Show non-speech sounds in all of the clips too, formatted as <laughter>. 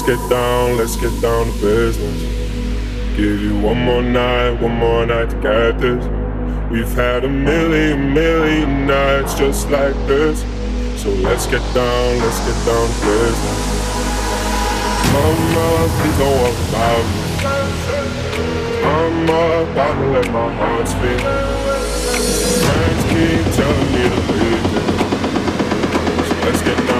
Let's get down, let's get down to business. Give you one more night, one more night to get this. We've had a million, million nights just like this. So let's get down, let's get down to business. Mama, please don't walk about me. I'm about to let my heart speak. Friends keep telling me to leave. So let's get down,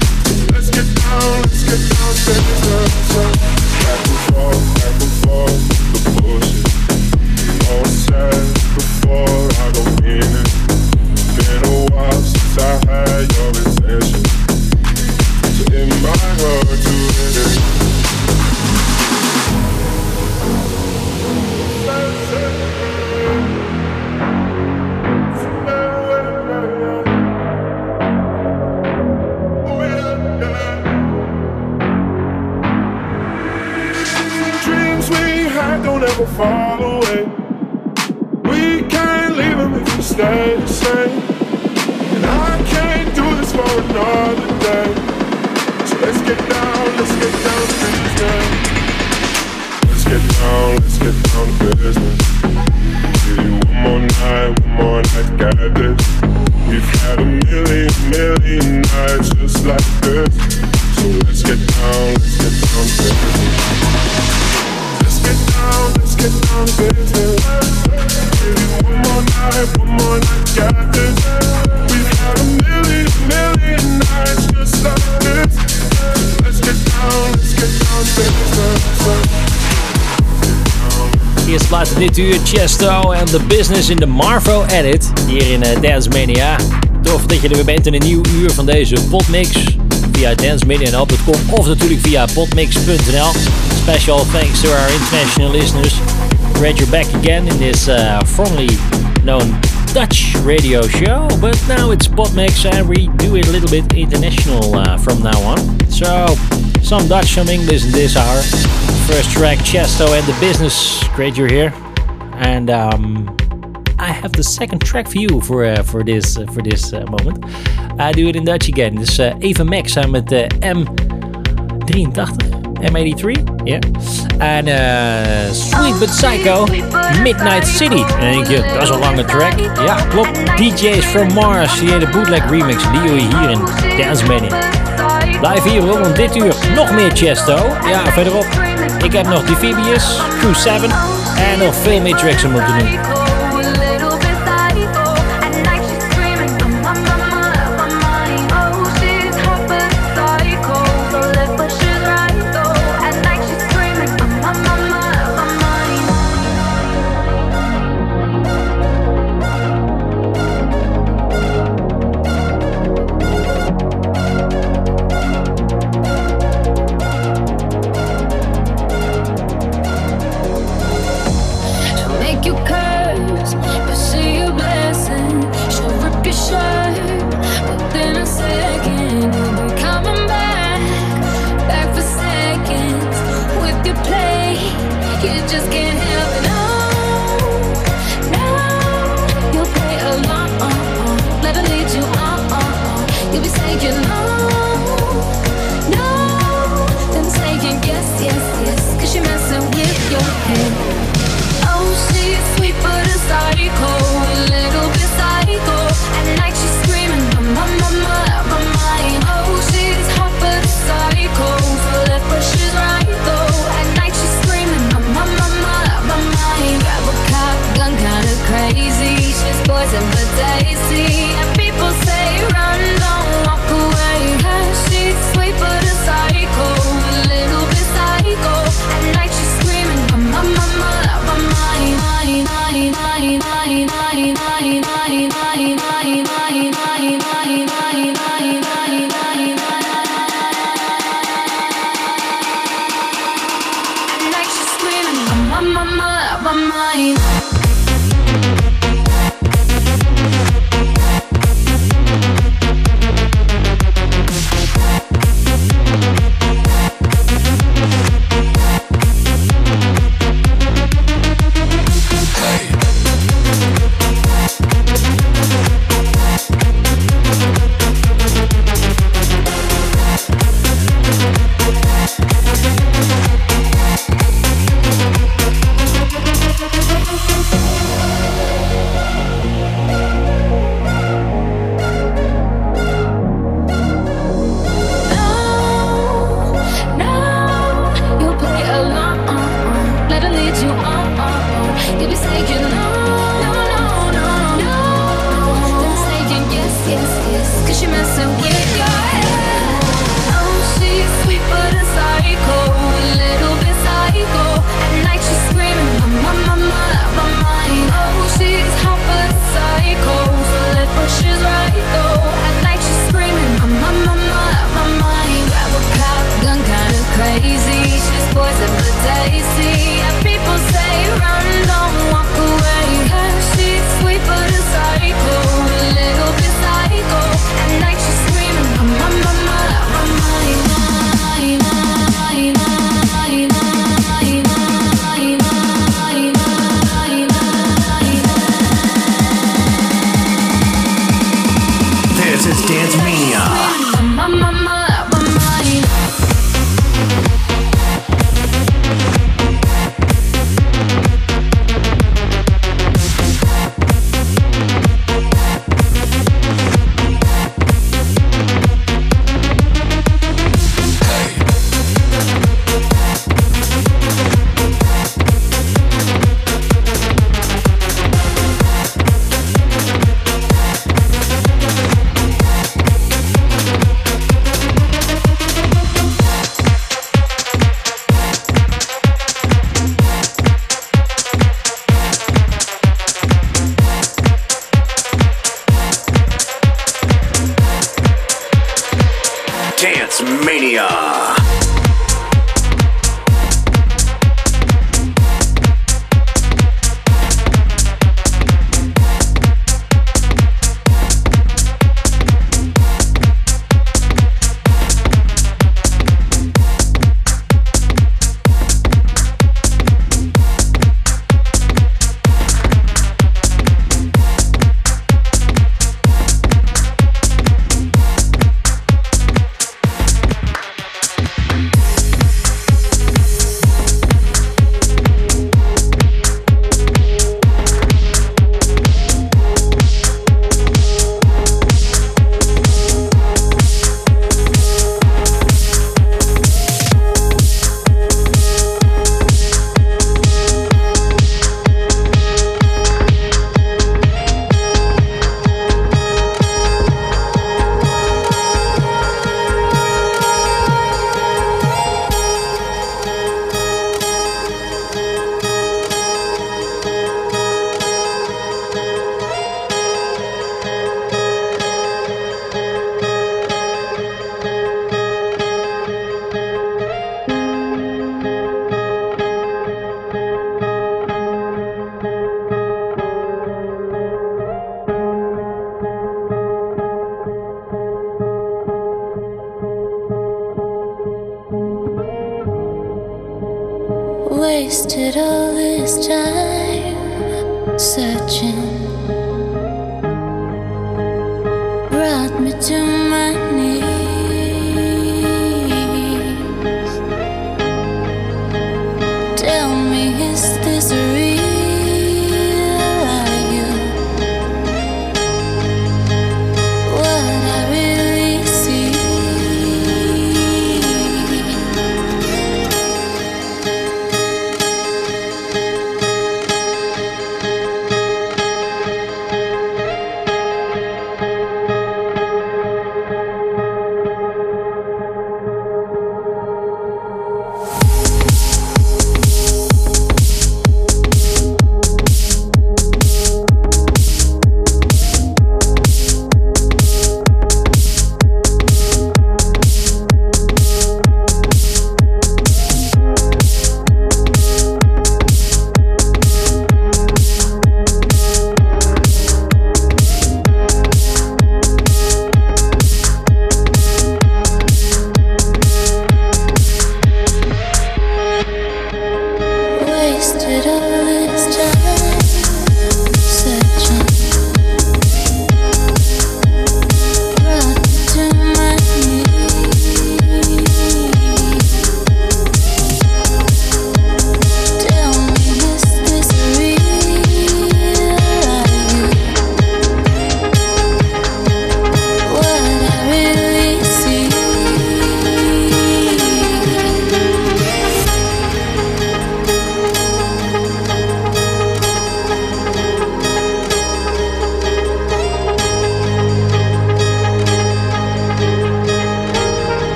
Business in de Marvo Edit. Hier in eh, Dance Mania. Tof dat je er weer bent in een nieuw uur van deze potmix. Via dancemania.com of natuurlijk via potmix.nl. Special thanks to our international listeners. Great you're back again in this uh, formerly known Dutch radio show. But now it's potmix and we do it a little bit international uh, from now on. So some Dutch, some English in this hour. First track, Chesto and the Business. Great you're here. And um, I have the second track for you for, uh, for this, uh, for this uh, moment. I do it in Dutch again. Dus Eva Max samen met de M83. M83, ja. En Sweet But Psycho, Midnight City. En denk je, dat is een lange track. Ja, klopt. DJ's from Mars, die hele bootleg remix. Die je hier in Dance Mania. Blijf hier want dit uur nog meer Chesto. Ja, verderop. Ik heb nog Divibius, Crew 7 en nog veel meer tracks om te doen.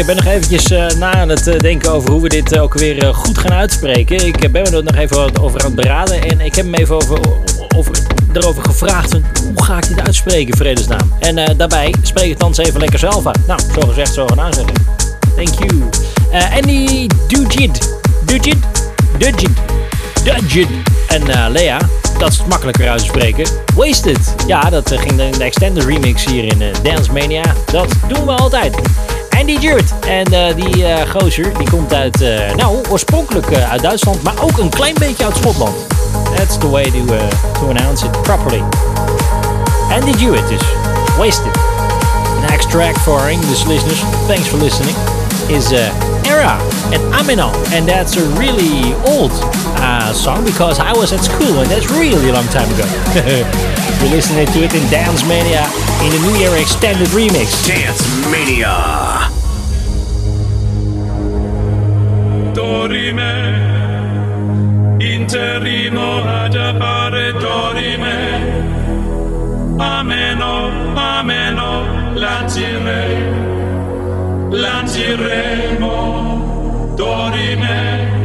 Ik ben nog eventjes na aan het denken over hoe we dit ook weer goed gaan uitspreken. Ik ben er nog even over aan het beraden en ik heb hem even over, over, erover gevraagd. Hoe ga ik dit uitspreken, vredesnaam? En daarbij spreek het dan eens even lekker zelf uit. Nou, zo gezegd, zo ik. Thank you. Andy Dujid. Dujid? Dujid. Dujid. En Lea dat is het makkelijker uit te spreken. Wasted. Ja, dat ging de, de extended remix hier in Dance Mania. Dat doen we altijd. Andy Jurt. En uh, die uh, gozer die komt uit, nou, oorspronkelijk uit Duitsland, maar ook een klein beetje uit Schotland. That's the way to, to announce it properly. Andy Jurt dus. Wasted. Next track for our English listeners. Thanks for listening. Is Era and Ameno. And that's a really old uh, song because I was at school and that's really a long time ago. <laughs> You're listening to it in Dance Mania in the New Year extended remix. Dance Mania. Dorime, interimo ad appare dorime. Ameno, ameno, lancirei, lanciremo, dorime.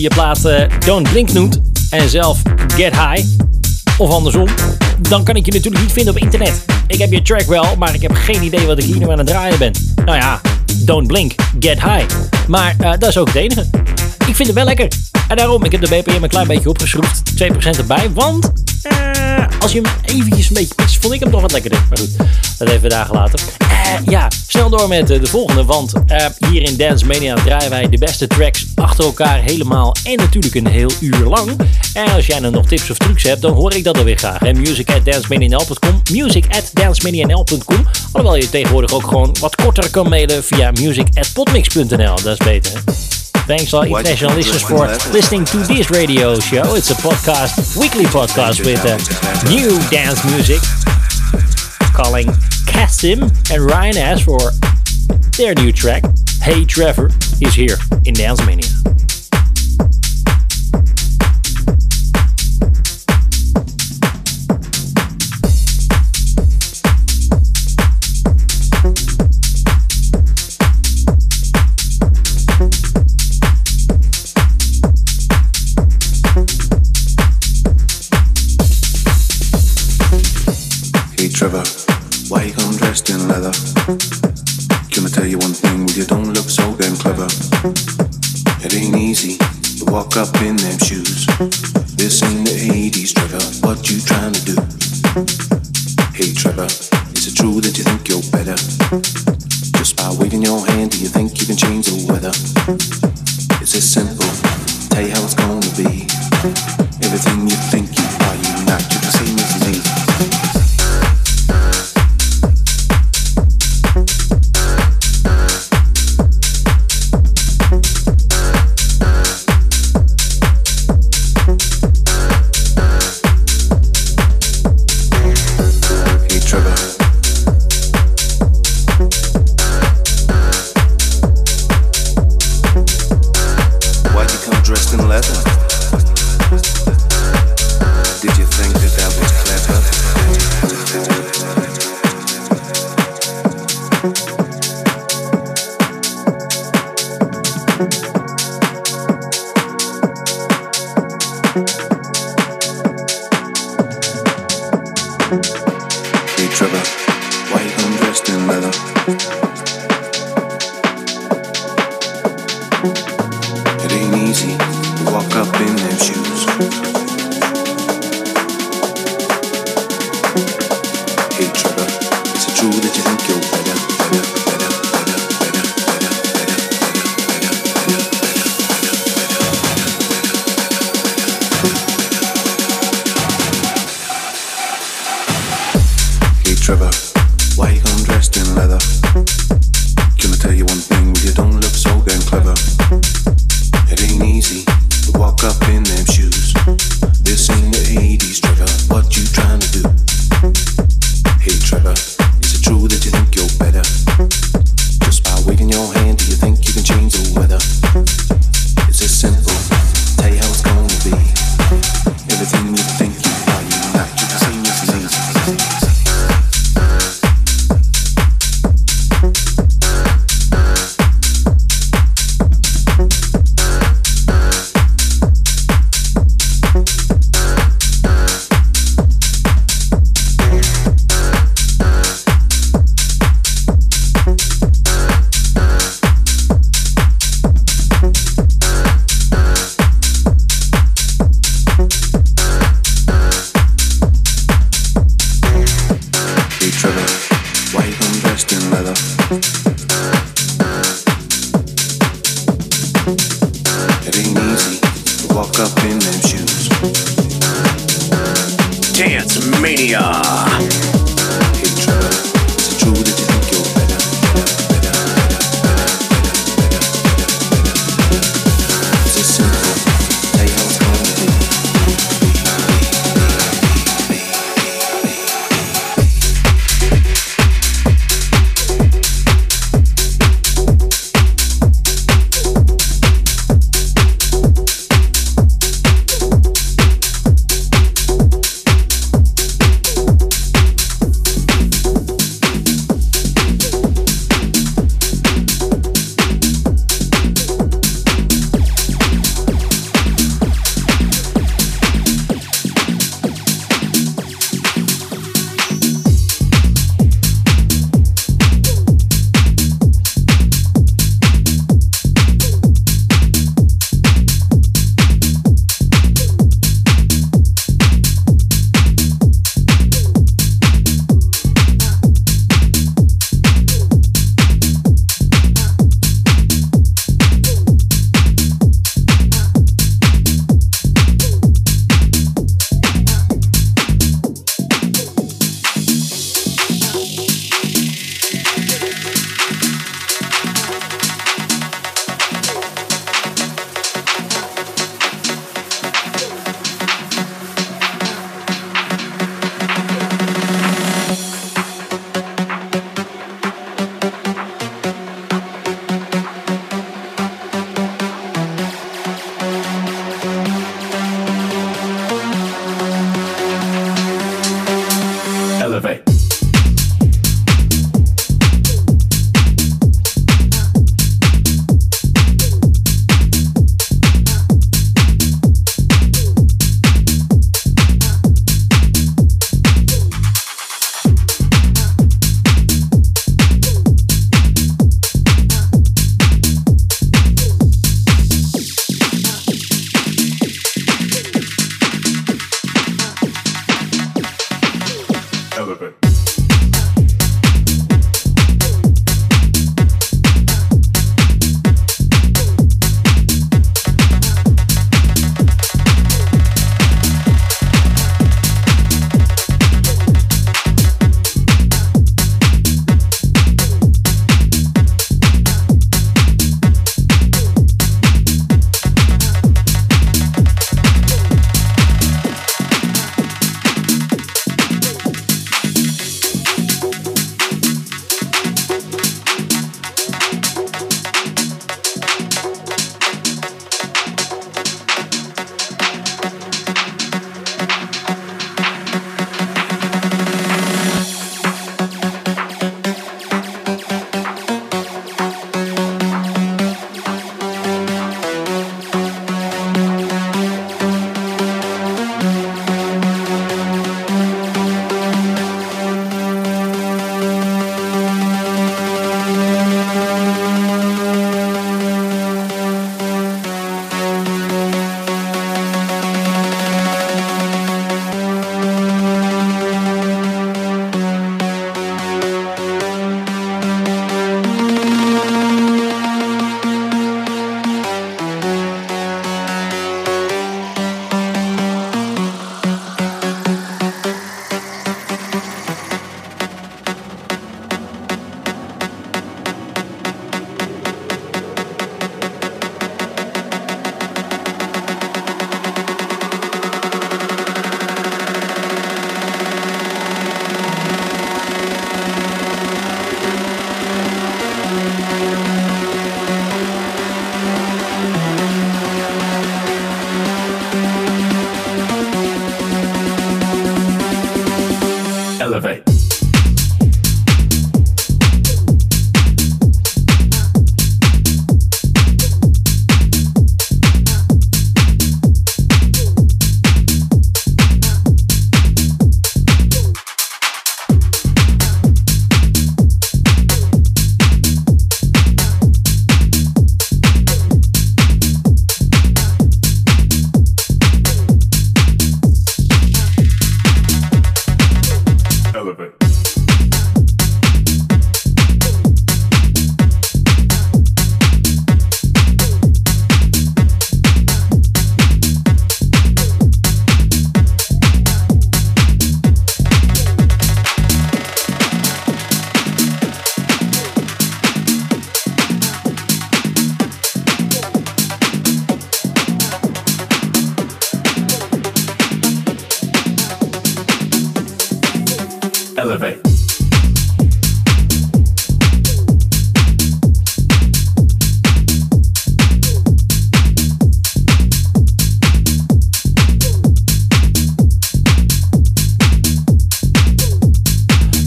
Je uh, Don't Blink noemt en zelf Get High, of andersom, dan kan ik je natuurlijk niet vinden op internet. Ik heb je track wel, maar ik heb geen idee wat ik hier nu aan het draaien ben. Nou ja, Don't Blink, Get High. Maar uh, dat is ook het enige. Ik vind het wel lekker. En daarom, ik heb de BPM een klein beetje opgeschroefd. 2% erbij, want uh, als je hem eventjes een beetje pitst, vond ik hem toch wat lekkerder. Maar goed, dat even dagen later. Uh, ja, snel door met de volgende, want hier in Dance Mania draaien wij de beste tracks achter elkaar helemaal en natuurlijk een heel uur lang. En als jij nou nog tips of trucs hebt, dan hoor ik dat alweer graag. En music at dancemanianl.com, music at dancemanianl.com. Alhoewel je tegenwoordig ook gewoon wat korter kan mailen via music at potmix.nl. Dat is beter, hè? Thanks all international listeners for listening to this radio show. It's a podcast, weekly podcast with uh, new dance music. Calling Kasim and Ryan S for Their new track, Hey Trevor, is here in Dance Mania. walk up in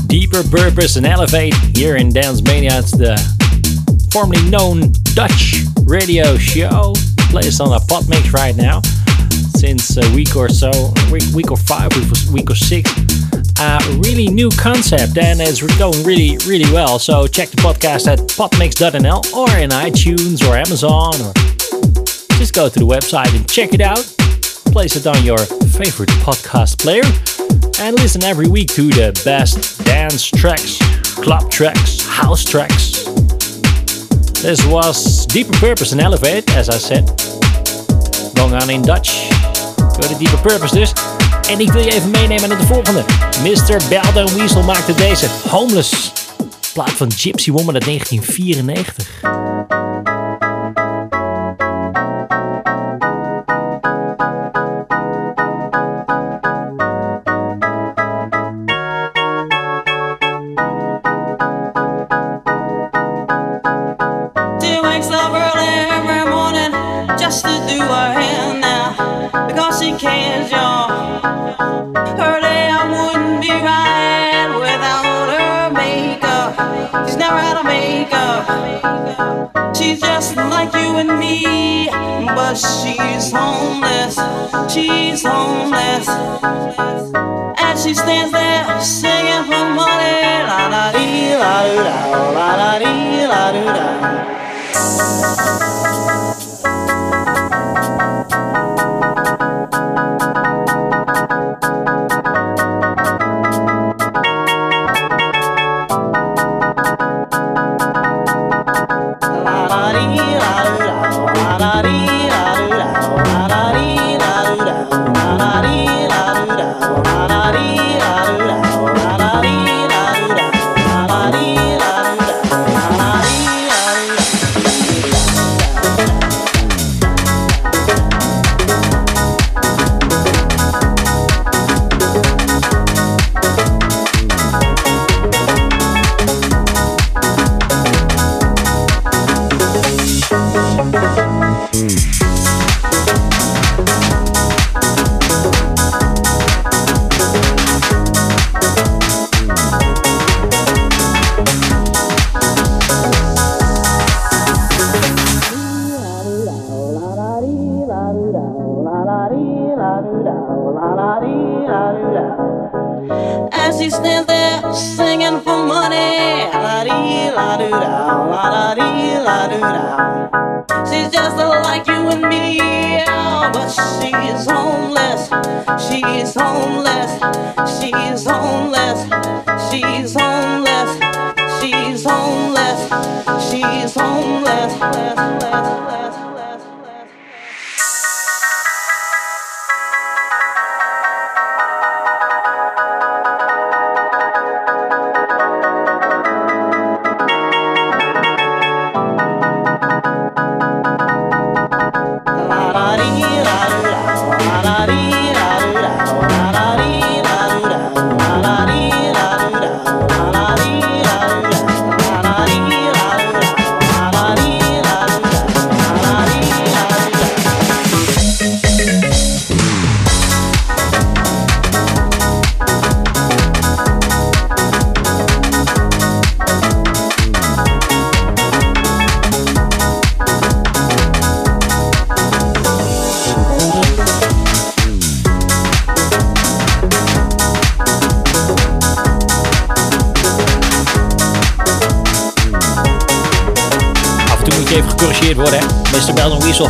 Deeper Purpose and Elevate here in Dance Mania. It's the formerly known Dutch radio show. Plays on a pot mix right now since a week or so, week, week or five, week or six. A really new concept and it's going really, really well. So check the podcast at potmix.nl or in iTunes or Amazon or just go to the website and check it out. Place it on your favorite podcast player and listen every week to the best dance tracks, club tracks, house tracks. This was Deeper Purpose and Elevate, as I said. Going on in Dutch. Door de Deeper Purpose dus. En ik wil je even meenemen naar de volgende. Mr. Belden Weasel maakte deze Homeless. Plaat van Gypsy Woman uit 1994. She's just like you and me, but she's homeless. She's homeless. And she stands there singing for money. La la dee la doo da, la la dee la doo da. She's homeless. She's homeless. She's homeless. She's homeless. She's homeless. Less, less,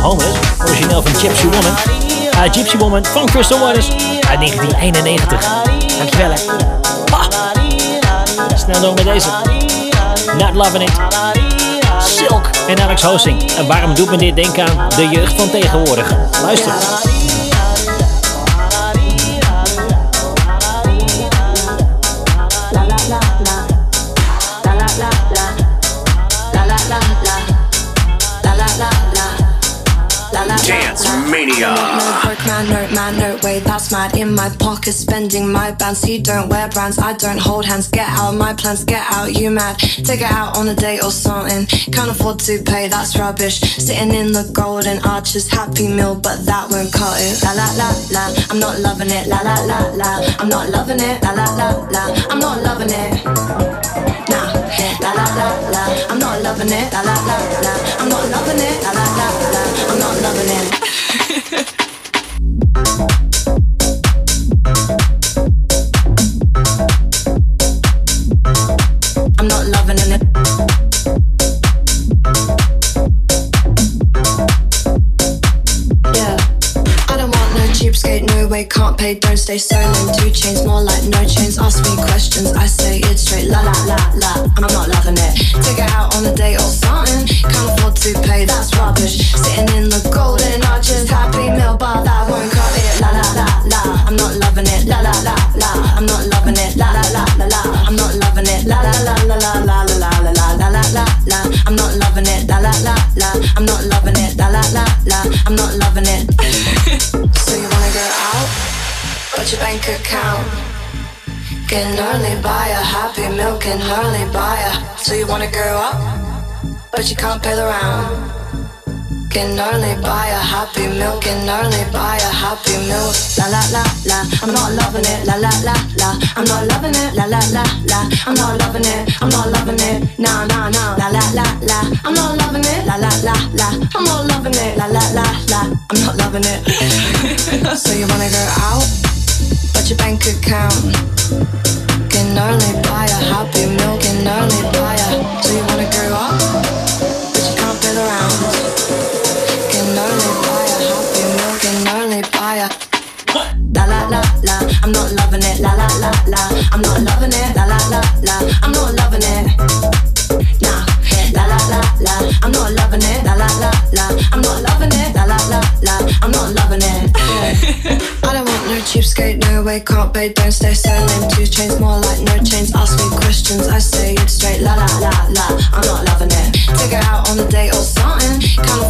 Homeless. Origineel van Gypsy Woman. Ah, Gypsy Woman van Crystal Waters uit 1991. Dankjewel hè. Ah, snel door met deze. Not Loving It. Silk en Alex Hosting. En waarom doet me dit denken aan de jeugd van tegenwoordig? Luister. No broke man, no man, no way, that's mad. In my pocket, spending my bands. He don't wear brands, I don't hold hands. Get out my plans, get out, you mad. Take it out on a date or something. Can't afford to pay, that's rubbish. Sitting in the golden arches, happy meal, but that won't cut it. La la la la, I'm not loving it. La la la la, I'm not loving it. La la la la, I'm not loving it. Nah, la la la la, I'm not loving it. La la la la, I'm not loving it. La la la la, I'm not loving it. <laughs> no way, don't stay lame. Two chains, more like no chains. Ask me questions, I say it straight. La la la la, I'm not loving it. Take it out on a date or something. Can't afford to pay, that's rubbish. Sitting in the golden arches, happy meal, but that won't cut it. La la la la, I'm not loving it. La la la la, I'm not loving it. La la la la la, I'm not loving it. La la la la la la la la la la la la la. I'm not loving it. La la la la, I'm not loving it. La la la la, I'm not loving it. So you wanna go out, but your bank account can only buy a happy meal, can only buy a. So you wanna go up, but you can't pay the round. Can only buy a happy meal, can only buy a happy meal. La la la la, I'm not loving it. La la la la, I'm not loving it. La la la la, I'm not loving it. I'm not loving it. Nah nah nah. La la la la, I'm not loving it. La la la la, I'm not loving it. La la la la, I'm not loving it. so you wanna go out, but your bank account can only buy a happy meal, can only buy a. So you wanna go up, but you can't the rounds. Can only buy a happy meal, can only buy a. La la la la, I'm not loving it. La la la la, I'm not loving it. La la la la, want no way, can't pay, don't stay lame. Two chains, more like no chains. Ask me questions, I say it straight. La la la la, I'm not loving it. Take it out on a date or something. Can't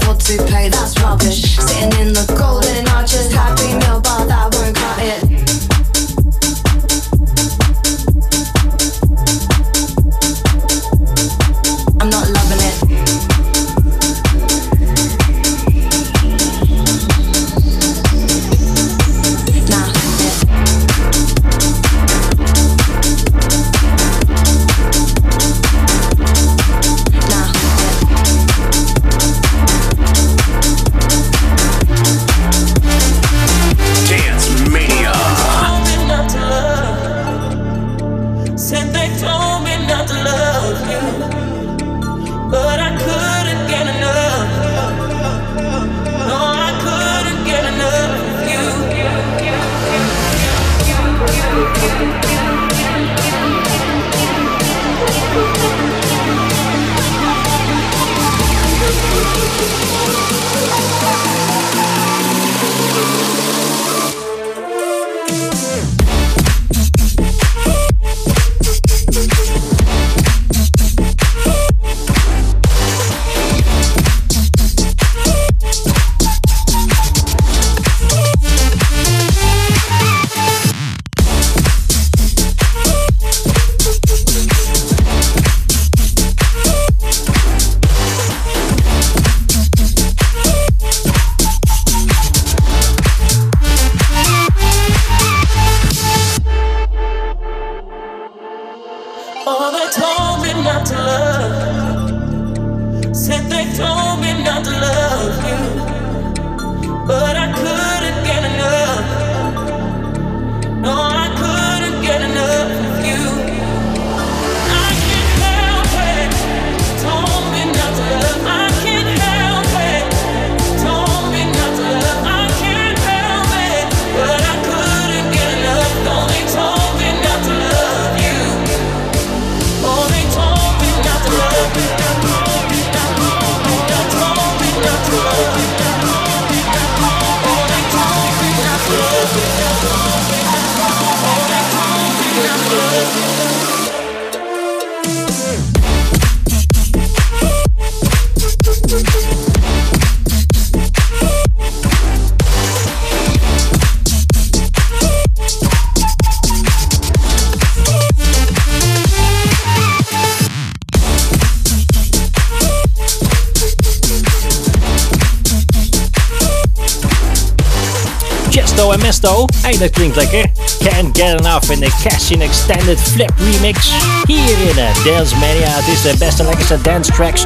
Tiesto. Hey, dat klinkt lekker. Can't Get Enough in de Cashin Extended Flip Remix. Hier in uh, Dance Mania. Het is de beste lekkerste dance tracks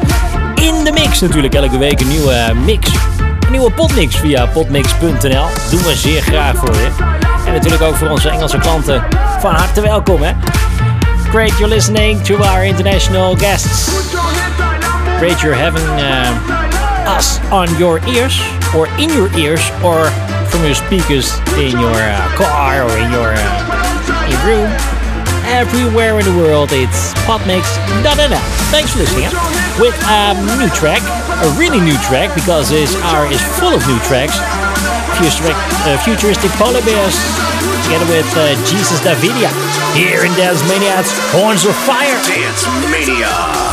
in de mix. Natuurlijk elke week een nieuwe mix. Een nieuwe potmix via potmix.nl. Doen we zeer graag voor je. En natuurlijk ook voor onze Engelse klanten. Van harte welkom hè. Great you're listening to our international guests. Great you're having uh, us on your ears. Or in your ears. Or from your speakers in your uh, car or in your, uh, your room. Everywhere in the world, it's podmix.nl. Thanks for listening. With a new track, a really new track, because this hour is full of new tracks. Futuristic, uh, futuristic polar bears, together with uh, Jesus Davidia. Here in Dance Mania, it's Horns of Fire. Dance.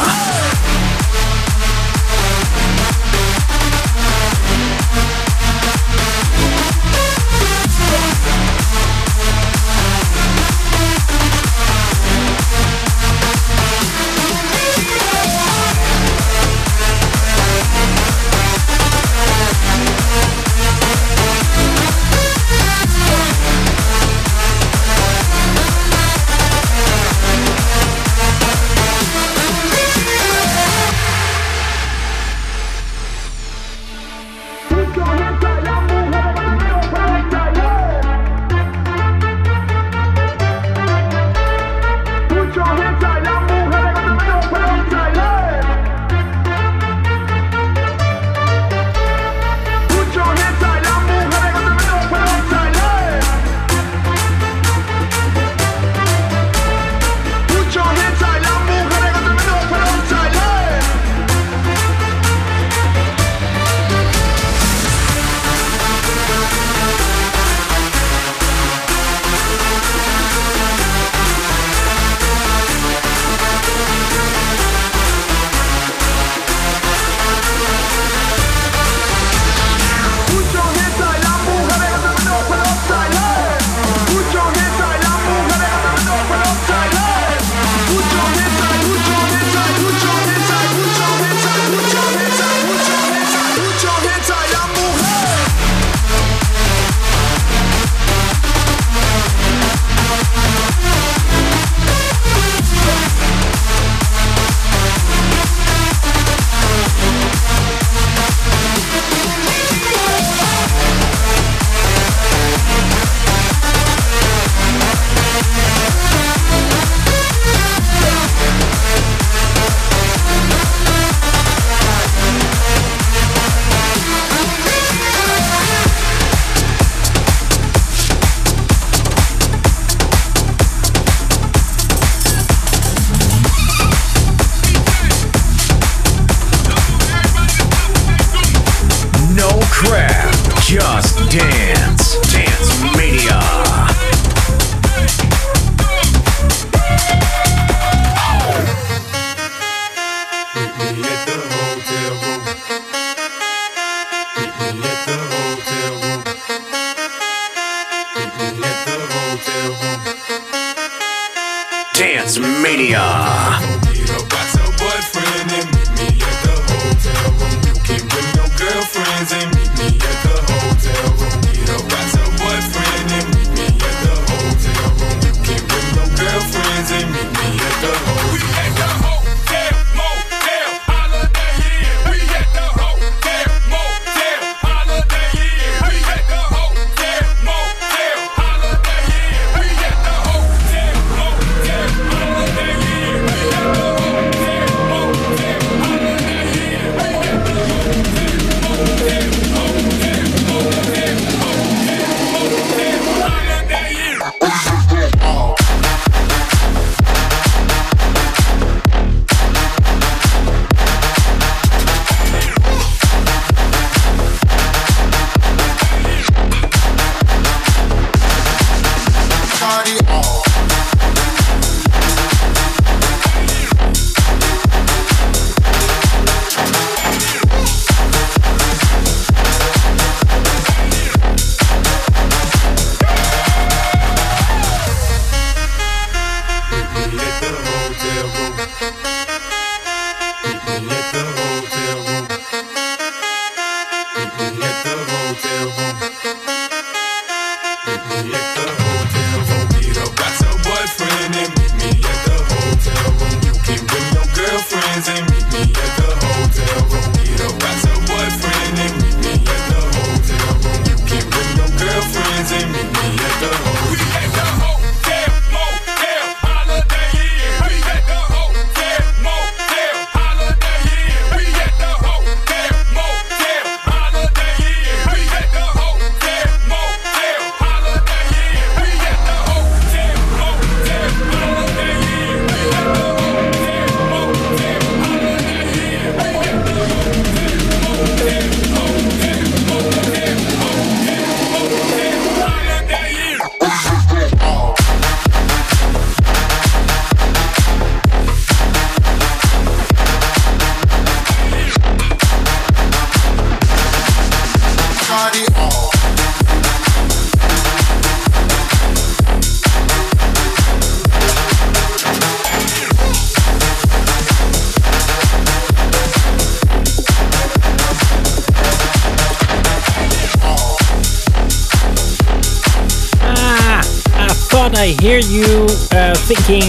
Hear you uh, thinking,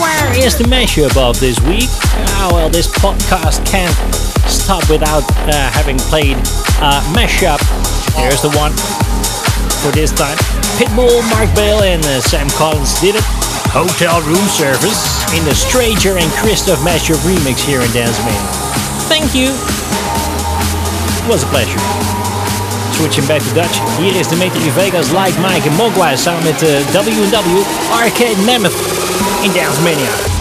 where is the mashup of this week? Ah, well, this podcast can't stop without uh, having played a mashup. Here's the one for this time. Pitbull, Mark Bale, and uh, Sam Collins did it. Hotel room service in the Stranger and Christoph mashup remix here in Dance. Thank you. It was a pleasure. Switching back to Dutch, hier is Dimitri Vegas, Like Mike en Mogwai samen met de W&W Arcade Mammoth in Dance Mania.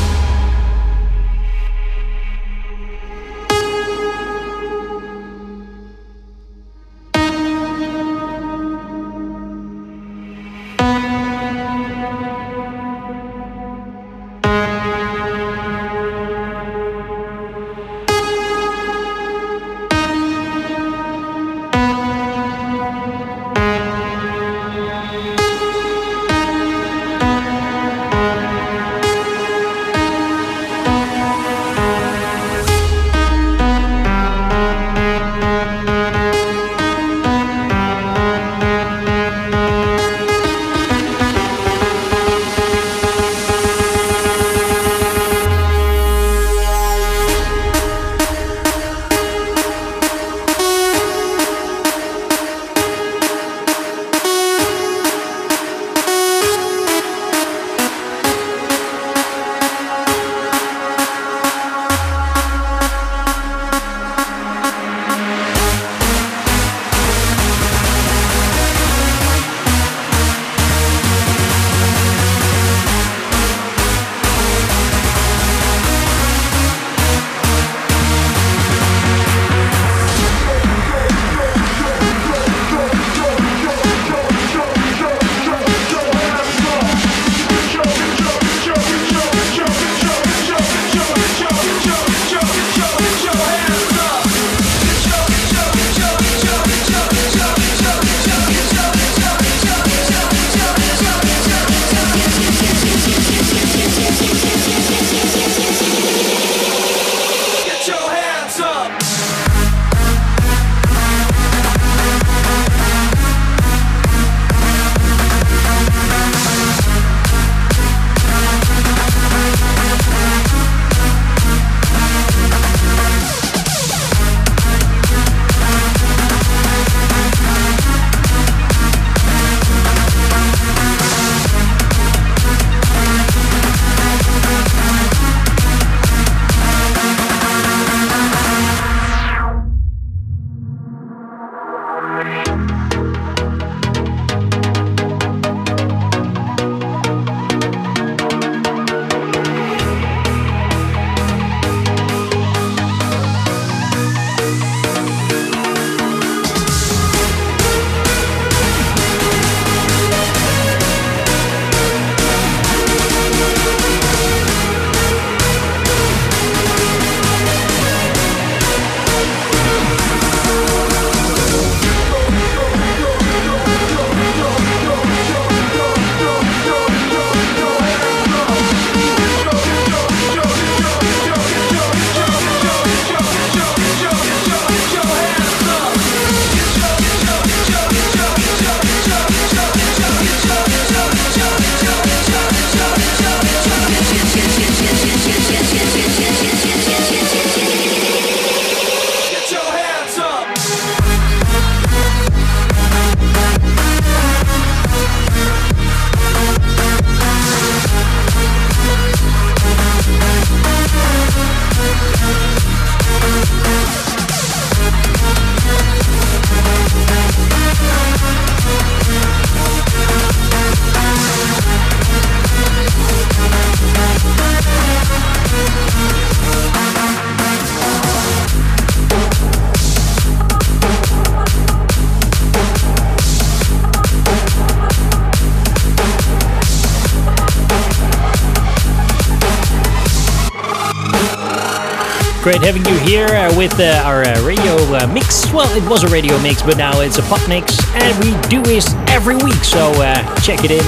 Great having you here uh, with uh, our uh, radio uh, mix. Well, it was a radio mix, but now it's a pot mix, and we do this every week. So uh, check it in.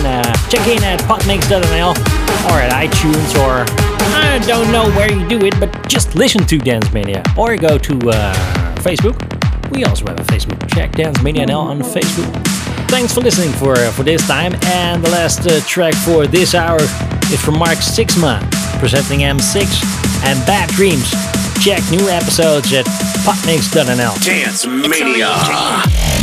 check in at potmix.nl or at iTunes, or I don't know where you do it, but just listen to Dance Mania or go to Facebook. We also have a Facebook. Check Dance Mania on Facebook. Thanks for listening for for this time, and the last track for this hour is from Mark Sixma presenting M6 and Bad Dreams. Check new episodes at potmix.nl. Dance Mania.